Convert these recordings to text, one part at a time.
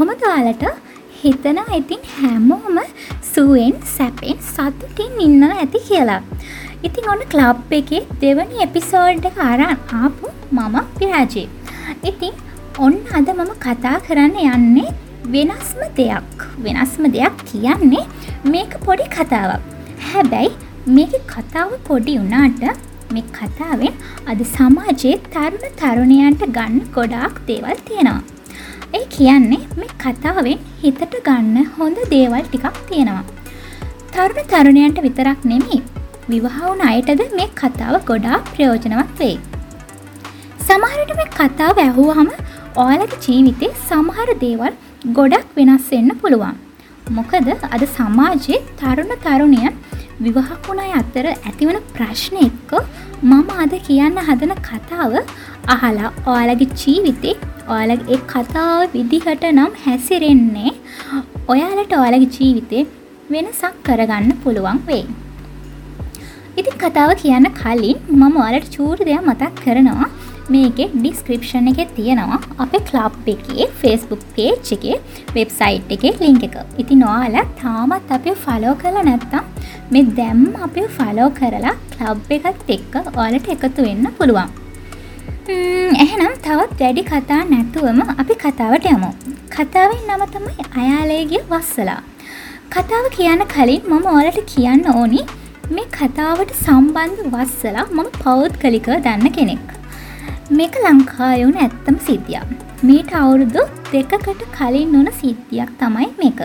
කොහොමද ඔයාලට හිතනවා ඉතින් හැමෝම සුවෙන් සැපෙන් සතුටින් ඉන්නව ඇති කියලා. ඉතින් ඔන්න ක්ලබ් එකේ දෙවනි එපිසෝඩ් එක අරන් ආපු මම විරාජේ. ඉතින් ඔන්න අද මම කතා කරන්න යන්නේ වෙනස්ම දෙයක් වෙනස්ම දෙයක් කියන්නේ මේක පොඩි කතාවක්. හැබැයි මේක කතාව පොඩි වුණාට මේ කතාවෙන් අද සමාජයේ තරුණ තරුණයන්ට ගන්න ගොඩාක් දේවල් තියෙනවා. ඒ කියන්නේ මේ කතාවෙන් හිතට ගන්න හොඳ දේවල් ටිකක් තියෙනවා. තරුණ තරුණයන්ට විතරක් නෙමෙයි විවාහවුන අයටද මේ කතාව ගොඩා ප්‍රයෝජනවත් වෙයි. සමහරට මේ කතාව ඇහුවහම ඔයාලගේ ජීවිතේ සමහර දේවල් ගොඩක් වෙනස් වෙන්න පුළුවන්. මොකද අද සමාජයේ තරුණ තරුණියන් විවාහකුණ අය අතර ඇතිවන ප්‍රශ්න එක්ක මම අද කියන්න හදන කතාව අහලා ඔයාලගේ ජීවිතේ ඔයාලගේ ඒ කතාව විදිහට නම් හැසිරෙන්නේ ඔයාලට ඔයාලගේ ජීවිතේ වෙනසක් කරගන්න පුළුවන් වෙයි. ඉතින් කතාව කියන්න කලින් මම ඔයාලට චූරි දෙයක් මතක් කරනවා මේකේ ඩිස්ක්‍රිප්ෂන් එකේ තියෙනවා අපේ ක්ලබ් එකේ ෆේස්බුක් පේජ් එකේ වෙබ්සයිට් එකේ ලින්ක් එක. ඉතින් ඔයාලා තාමත් අපිව ෆලෝ කරලා නැත්නම් මේ දැම්ම අපිව ෆලෝ කරලා ක්ලබ් එකත් එක්ක ඔයාලට එකතු වෙන්න පුළුවන්. එහෙනම් තවත් වැඩි කතා නැතුවම අපි කතාවට යමු. කතාවෙන් නම තමයි අයාලේගේ වස්සලා. කතාව කියන්න කලින් මම ඔයාලට කියන්න ඕනි මේ කතාවට සම්බන්ධ වස්සලා මම පෞද්ගලිකව දන්න කෙනෙක්. මේක ලංකායවුන ඇත්තම සිද්ධියක්. මීට අවුරුදු දෙකකට කලින් වුන සිද්ධියක් තමයි මේක.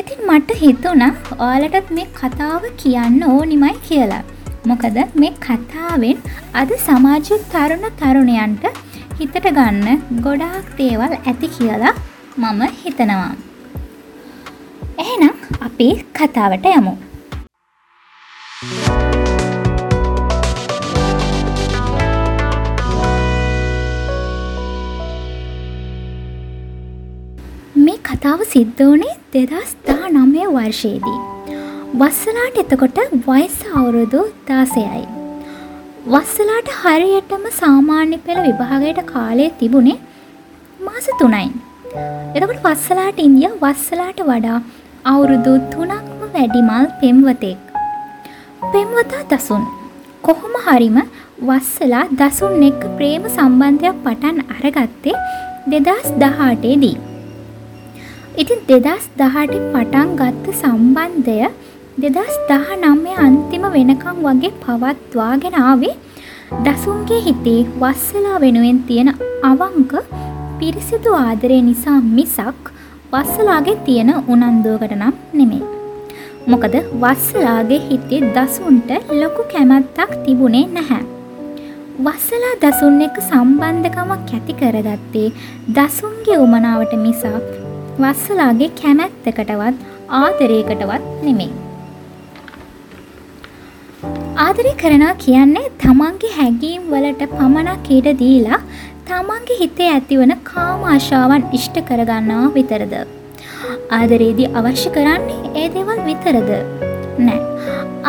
ඉතින් මට හිතුණ ඔයාලටත් මේ කතාව කියන්න ඕනිමයි කියලා. මොකද මේ කතාවෙන් අද සමාජය තරුණ තරුණයන්ට හිතට ගන්න ගොඩාක් දේවල් ඇති කියලා මම හිතනවා. එහෙනම් අපි කතාවට යමු. මේ කතාව සිද්ධ වනේ දෙදස් දා නමය වර්ෂයේදී. වස්සලාට එතකොට වයිස අවුරුදු දාසයයි. වස්සලාට හරියටම සාමාන්‍ය පෙළ විභාගයට කාලය තිබුණේ මාස තුනයි. එතකොට වස්සලාට ඉන්දිය වස්සලාට වඩා අවුරුදු තුනක්ම වැඩිමල් පෙම්වතෙක්. පෙම්වතා දසුන්. කොහොම හරිම වස්සලා දසුන් එක්ක ප්‍රේම සම්බන්ධයක් පටන් අරගත්තේ දෙදස් දහටේදී. ඉතින් දෙදස් දහට පටන් ගත්ත සම්බන්ධය දෙදස් දහ නම්ය අන්තිම වෙනකං වගේ පවත්වාගෙන ආවේ දසුන්ගේ හිතේ වස්සලා වෙනුවෙන් තියෙන අවංක පිරිසිදු ආදරය නිසා මිසක් වස්සලාගේ තියෙන උනන්දුවකට නම් නෙමේ. මොකද වස්සලාගේ හිතේ දසුන්ට ලොකු කැමැත්තක් තිබුණේ නැහැ. වස්සලා දසුන් එක සම්බන්ධකමක් ඇති කරගත්තේ දසුන්ගේ උමනාවට මිසක් වස්සලාගේ කැමැත්තකටවත් ආදරයකටවත් නෙමෙයි. ආදරය කරනා කියන්නේ තමන්ගේ හැඟීම් වලට පමණක් ඊට දීලා තමන්ගේ හිතේ ඇතිවන කාම ආශාවන් ඉෂ්ට කරගන්නවා විතරද. ආදරේදී අවශ්‍ය කරන්නේ ඒ දේවල් විතරද. නෑ.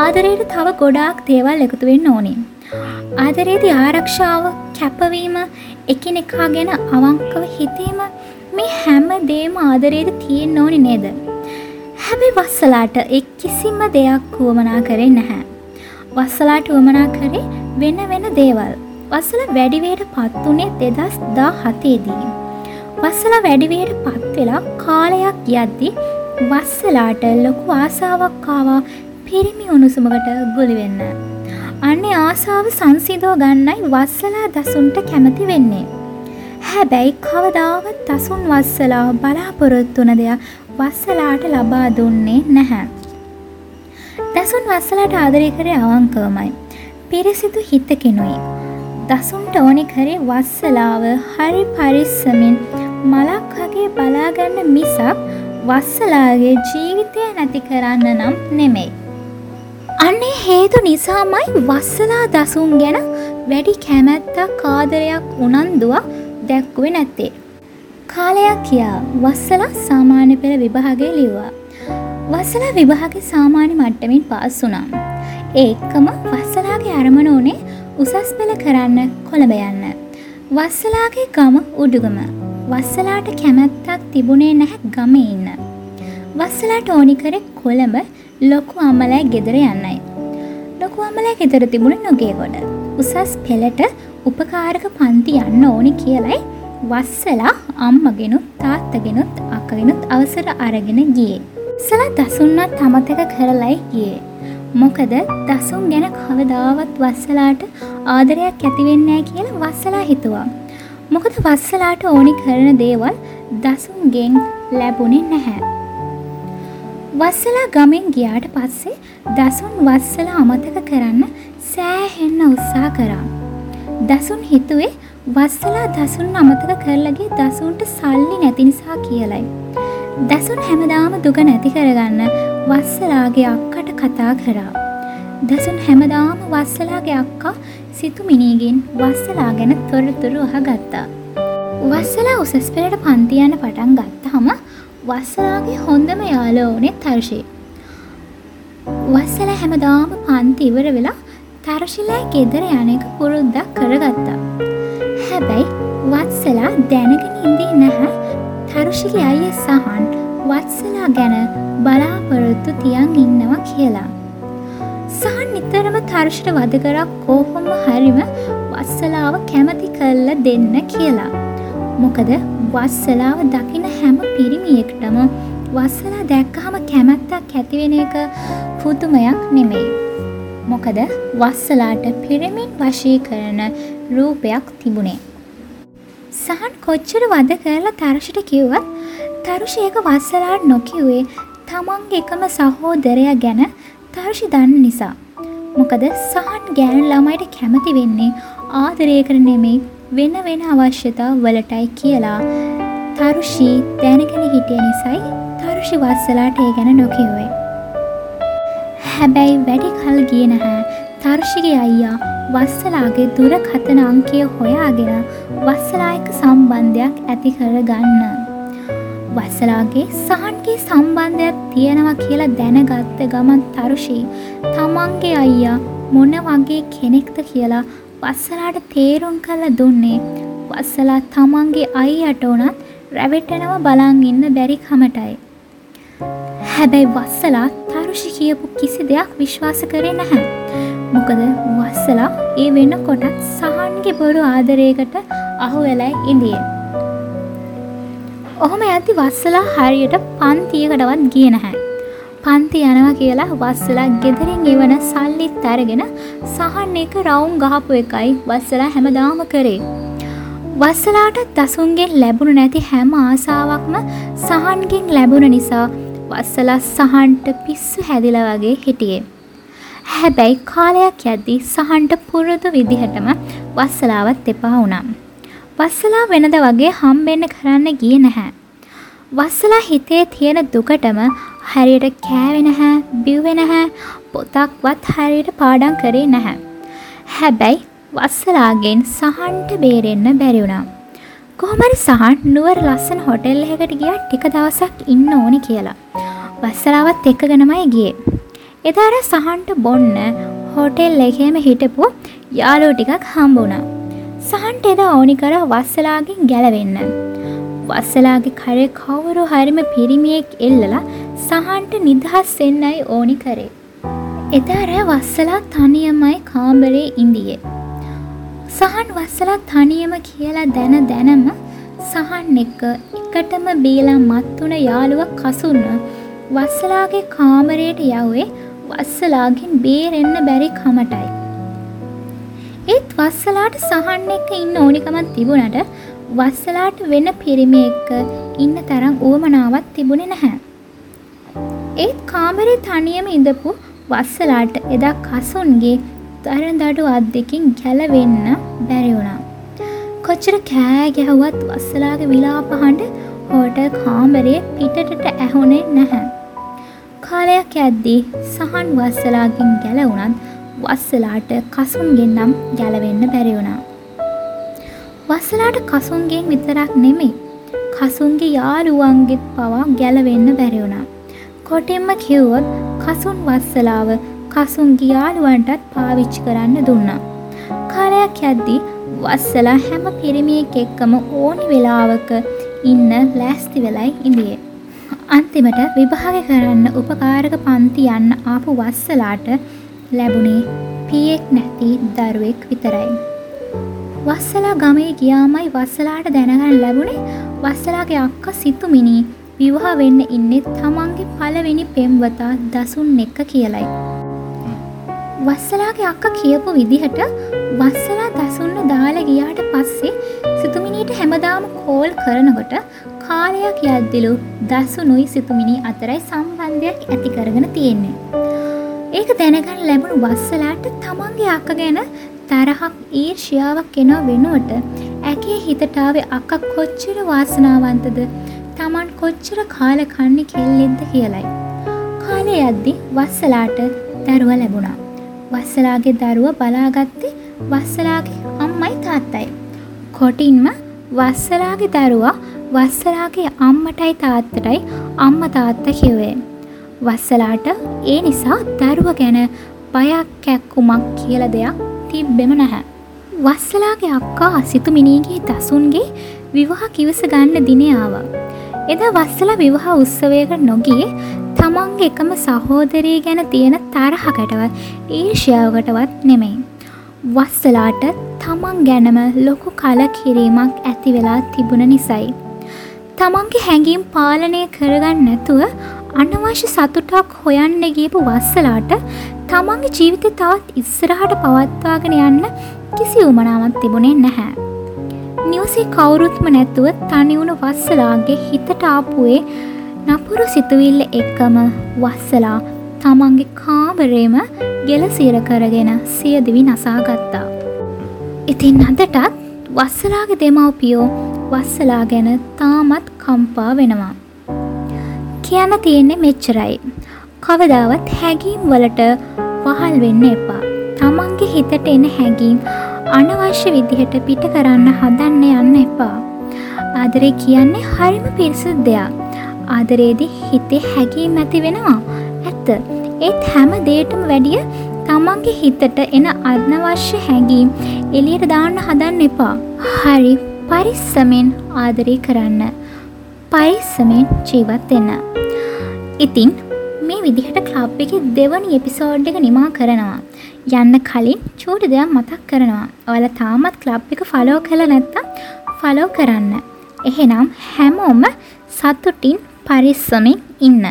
ආදරයට තව ගොඩාක් දේවල් එකතු වෙන්න ඕනේ. ආදරේදී ආරක්ෂාව කැපවීම එකිනෙකා ගැන අවංකව හිතීම මේ හැම දේම ආදරේද තියෙන්න ඕනි නේද. හැබැයි වස්සලාට එක් කිසිම දෙයක් වුවමනා කරේ නැහැ. වස්සලාට වුවමනා කරේ වෙන වෙන දේවල්. වස්සල වැඩිවයට පත් වනේ දෙදස් දා හතේදී. වස්සල වැඩිවයට පත් වෙලා කාලයක් යද්දි වස්සලාට ලොකු ආසාවක්කාවා පිරිමි උණුසුමකට ගුලිවෙන්න. අන්නේ ආසාාව සංසිදෝ ගන්නයි වස්සලා දසුන්ට කැමති වෙන්නේ. හැබැයි කවදාවත් දසුන් වස්සලා බලාපොරොත්තුන දෙයක් වස්සලාට ලබා දුන්නේ නැහැ. දසුන් වස්සලාට ආදරය කරේ අවංකවමයි. පිරිසිදු හිතකෙනුයි. දසුන්ට ඕනි කරේ වස්සලාව හරි පරිස්සමින් මලක් වගේ බලාගන්න මිසක් වස්සලාගේ ජීවිතය නැති කරන්න නම් නෙමෙයි. අන්නේ හේතු නිසාමයි වස්සලා දසුන් ගැන වැඩි කැමැත්තක් කාදරයක් උනන්දුවක් දැක්කුවේ නැත්තේ. කාලයක් කියා වස්සලා සාමාන්‍ය පෙළ විභාගය ලිව්වා. වස්සලා විභාග සාමාන්‍ය මට්ටමින් පාස් වුනම්. ඒ එක්කම වස්සලාගේ අරමණ වනේ උසස් පෙළ කරන්න කොළඹ යන්න. වස්සලාගේ ගම උඩුගම වස්සලාට කැමැත්තක් තිබුණේ නැහැ ගමේ ඉන්න. වස්සලාට ඕනි කරේ කොළඹ ලොකු අම්මලෑ ගෙදර යන්නයි. ලොකු අම්මලෑ ගෙදර තිබුණ නොගේ ගොඩ. උසස් පෙළට උපකාරක පන්ති යන්න ඕනි කියලයි වස්සලා අම්මගෙනුත් තාත්තගෙනුත් අක්කගෙනුත් අවසර අරගෙන ගියේ. සලා දසුන්නත් අමතක කරලයි ගියේ. මොකද දසුන් ගැන කවදාවත් වස්සලාට ආදරයක් ඇතිවෙන්නෑ කියලා වස්සලා හිතුවා. මොකද වස්සලාට ඕනි කරන දේවල් දසුන්ගෙන් ලැබුණේ නැහැ. වස්සලා ගමෙන් ගියාට පස්සේ දසුන් වස්සලා අමතක කරන්න සෑහෙන්න උත්සා කරා. දසුන් හිතුවේ වස්සලා දසුන් අමතක කරලගේ දසුන්ට සල්ලි නැති නිසා කියලයි. දසුන් හැමදාම දුක නැති කරගන්න වස්සලාගේ අක්කට කතා කරා. දසුන් හැමදාම වස්සලාගේ අක්කා සිතුමිනීගෙන් වස්සලා ගැන තොරතුරු අහගත්තා. වස්සලා උසස් පෙළට පන්තියන්න පටන් ගත්තහම වස්සලාගේ හොඳම යාලෝනේ තර්ශී. වස්සල හැමදාම පන්ති ඉවර වෙලා තරශිලෑ ගෙදර යනෙක පුරුද්දක් කරගත්තා. හැබැයි වත්සලා දැනගෙන ඉදී නැහැ තරුෂිගේ අය සහන් වත්සලා ගැන බලාපොරොත්තු තියන් ඉන්නවා කියලා. සහන් නිතරම තර්ෂට වදකරක් කෝහොම හරිම වස්සලාව කැමති කල්ල දෙන්න කියලා. මොකද වස්සලාව දකින හැම පිරිමියෙක්ටම වස්සලා දැක්කහම කැමැත්තක් ඇතිවෙන එක පුදුමයක් නෙමෙයි. මොකද වස්සලාට පිරමින් වශී කරන රූපයක් තිබුණේ. සහන් කොච්චර වද කරලා තරෂට කිව්වත් තරුෂයක වස්සලාට නොකිව්වේ තමන්ගේ එකම සහෝදරය ගැන තර්ෂි දන්න නිසා. මොකද සහන් ගෑන් ළමයිට කැමති වෙන්නේ ආදරය කර නෙමෙයි වෙන වෙන අවශ්‍යතා වලටයි කියලා තරුෂී දැනගෙන හිටිය නිසයි තරුෂි වස්සලාට ඒ ගැන නොකිව්වේ. හැබැයි වැඩි කල් ගිය නැහැ තර්ෂිගේ අයියා වස්සලාගේ දුරකථන අංකය හොයාගෙන වස්සලායක සම්බන්ධයක් ඇති කර ගන්න. වස්සලාගේ සහන්ගේ සම්බන්ධයක් තියෙනවා කියලා දැනගත්ත ගමන් තරුෂී තමන්ගේ අයියා මොන වගේ කෙනෙක්ද කියලා වස්සලාට තේරුම් කළ දුන්නේ වස්සලා තමන්ගේ අයියට වනත් රැවෙටෙනව බලන් ඉන්න බැරි කමටයි. හැබැයි වස්සලා තරුෂි කියපු කිසි දෙයක් විශ්වාස කරේ නැහැ. මොකද වස්සලා ඒ වෙන කොටත් සහන්ගේ බොරු ආදරයකට අහු වෙලයි ඉදිය. ඔහොම ඇති වස්සලා හරියට පන්තියකටවත් ගිය නැහැ. පන්ති යනවා කියලා වස්සලා ගෙදරින් එවන සල්ලිත් අරගෙන සහන් එක රවුම් ගහපු එකයි වස්සලා හැමදාම කරේ. වස්සලාට දසුන්ගෙන් ලැබුණු නැති හැම ආසාවක්ම සහන්ගෙන් ලැබුණ නිසා වස්සලා සහන්ට පිස්සු හැදිල වගේ හිටියේ. හැබැයි කාලයක් යද්දී සහන්ට පුරුදු විදිහටම වස්සලාවත් එපා වුනම්. වස්සලා වෙනද වගේ හම්බෙන්න කරන්න ගිය නැහැ. වස්සලා හිතේ තියෙන දුකටම හරියට කෑවෙ නැහැ බිව්වෙ නැහැ පොතක්වත් හරියට පාඩම් කරේ නැහැ. හැබැයි වස්සලාගෙන් සහන්ට බේරෙන්න බැරිවුණා. කොහොමරි සහන් නුවර ලස්සන හොටෙල් එකට ගියා ටික දවසක් ඉන්න ඕනි කියලා. වස්සලාවත් එක්කගෙනමයි ගියේ. එදාර සහන්ට බොන්න හොටෙල් එකේම හිටපු යාළුවෝ ටිකක් හම්බුණා. සහන්ට එදා ඕනි කර වස්සලාගෙන් ගැලවෙන්න. වස්සලාගේ කරේ කවුරු හරිම පිරිමියෙක් එල්ලලා සහන්ට නිදහස් වෙන්නයි ඕනි කරේ. එදා රෑ වස්සලා තනියමයි කාමරේ ඉඳියේ. සහන් වස්සලා තනියම කියලා දැන දැනම සහන් එක්ක එකටම බීලා මත්තුන යාළුව කසුන්න වස්සලාගේ කාමරයට යව්වේ වස්සලාගෙන් බේරෙන්න බැරි කමටයි. ඒත් වස්සලාට සහන් එක්ක ඉන්න ඕනිකමත් තිබුණට වස්සලාට වෙන පිරිමි එක්ක ඉන්න තරම් උවමනාවක් තිබුණේ නැහැ. ඒත් කාමරේ තනියම ඉඳපු වස්සලාට එදා කසුන්ගේ දරදඩු අත් දෙකින් ගැලවෙන්න බැරි වුණා. කොච්චර කෑ ගැහුවත් වස්සලාගේ විලාපහඬ හෝටල් කාමරයේ පිටටට ඇහුනේ නැහැ. කාලයක් ඇද්දී සහන් වස්සලාගෙන් ගැලවුණත් වස්සලාට කසුන්ගෙන් නම් ගැලවෙන්න බැරි වුණා. වස්සලාට කසුන්ගෙන් විතරක් නෙමෙයි කසුන්ගේ යාළුවන්ගෙත් පවා ගැලවෙන්න බැරි වුණා. කොටින්ම කිව්වොත් කසුන් වස්සලාව කසුන් ගියාළුවන්ටත් පාවිච්චි කරන්න දුන්නා. කාලයක් යද්දී වස්සලා හැම පිරිමියෙක් එක්කම ඕනි වෙලාවක ඉන්න ලෑස්ති වෙලයි ඉඳියේ. අන්තිමට විභාග කරන්න උපකාරක පන්ති යන්න ආපු වස්සලාට ලැබුණේ පියෙක් නැති දරුවෙක් විතරයි. වස්සලා ගමේ ගියාමයි වස්සලාට දැනගන්න ලැබුණේ වස්සලාගේ අක්ක සිතුමිනී විවාහ වෙන්න ඉන්නේ තමන්ගේ පළවෙනි පෙම්වතා දසුන් එක්ක කියලයි. වස්සලාගේ අක්ක කියපු විදිහට වස්සලා දසුන්න දාලා ගියාට පස්සේ සිතුමිනීට හැමදාම කෝල් කරනකොට කාලයක් යද්දිලු දසුනුයි සිතුමිනී අතරයි සම්බන්ධයක් ඇති කරගෙන තියෙන්නේ. ඒක දැනගන්න ලැබුණු වස්සලාට තමන්ගේ අක්ක ගැන තරහක් ඊර්ෂ්‍යාවක් එනවා වෙනුවට ඇගේ හිතටාවේ අක්ක කොච්චර වාසනාවන්තද තමන් කොච්චර කාල කන්නේ කෙල්ලෙද්ද කියලයි. කාලය යද්දි වස්සලාට දරුව ලැබුණා. වස්සලාගේ දරුව බලාගත්තේ වස්සලාගේ අම්මයි තාත්තයි. කොටින්ම වස්සලාගේ දරුවා වස්සලාගේ අම්මටයි තාත්තටයි අම්ම තාත්ත කිව්වේ. වස්සලාට ඒ නිසා දරුව ගැන බයක් කැක්කුමක් කියල දෙයක් තිබ්බෙම නැහැ. වස්සලාගේ අක්කා සිතුමිනීගේ දසුන්ගේ විවාහ කිවස ගන්න දිනේ ආවා. එදා වස්සලා විවාහ උත්සවයක නොගියේ තමන්ගේ එකම සහෝදරී ගැන තියෙන තරහකටවත් ඊර්ෂ්‍යාවකටවත් නෙමෙයි. වස්සලාට තමන් ගැනම ලොකු කලකිරීමක් ඇති වෙලා තිබුණ නිසයි. තමන්ගේ හැඟීම් පාලනය කරගන්න නැතුව අනවශ්‍ය සතුටක් හොයන්න ගියපු වස්සලාට තමන්ගේ ජීවිත තවත් ඉස්සරහට පවත්වාගෙන යන්න කිසි උමනාවක් තිබුණේ නැහැ. නිවසේ කවුරුත්ම නැතුව තනිවුණු වස්සලාගේ හිතට ආපුයේ නපුරු සිතුවිල්ල එක්කම වස්සලා තමන්ගේ කාමරේම ගෙලසිර කරගෙන සියදිවි නසාගත්තා. ඉතින් අදටත් වස්සලාගේ දෙමව්පියෝ වස්සලා ගැන තාමත් කම්පා වෙනවා. කියන්න තියෙන්නේ මෙච්චරයි. කවදාවත් හැඟීම් වලට වහල් වෙන්න එපා. තමන්ගේ හිතට එන හැඟීම් අනවශ්‍ය විදිහට පිට කරන්න හදන්න යන්න එපා. ආදරේ කියන්නේ හරිම පිරිසිදු දෙයක්. ආදරේදී හිතේ හැඟීම් ඇති වෙනවා. ඇත්ත. ඒත් හැම දෙයකටම වැඩිය තමන්ගේ හිතට එන අනවශ්‍ය හැඟීම් එළියට දාන්න හදන්න එපා. හරි පරිස්සමෙන් ආදරය කරන්න. පරිස්සමෙන් ජීවත් වෙන්න. ඉතින් මේ විදිහට ක්ලබ් එක දෙවනි එපිසෝඩ් එක නිමා කරනවා. යන්න කලින් චූටි දෙයක් මතක් කරනවා. ඔයාලා තාමත් ක්ලබ් එක ෆලෝ කළා නැත්නම් ෆලෝ කරන්න. එහෙනම් හැමෝම සතුටින් පරිස්සමින් ඉන්න.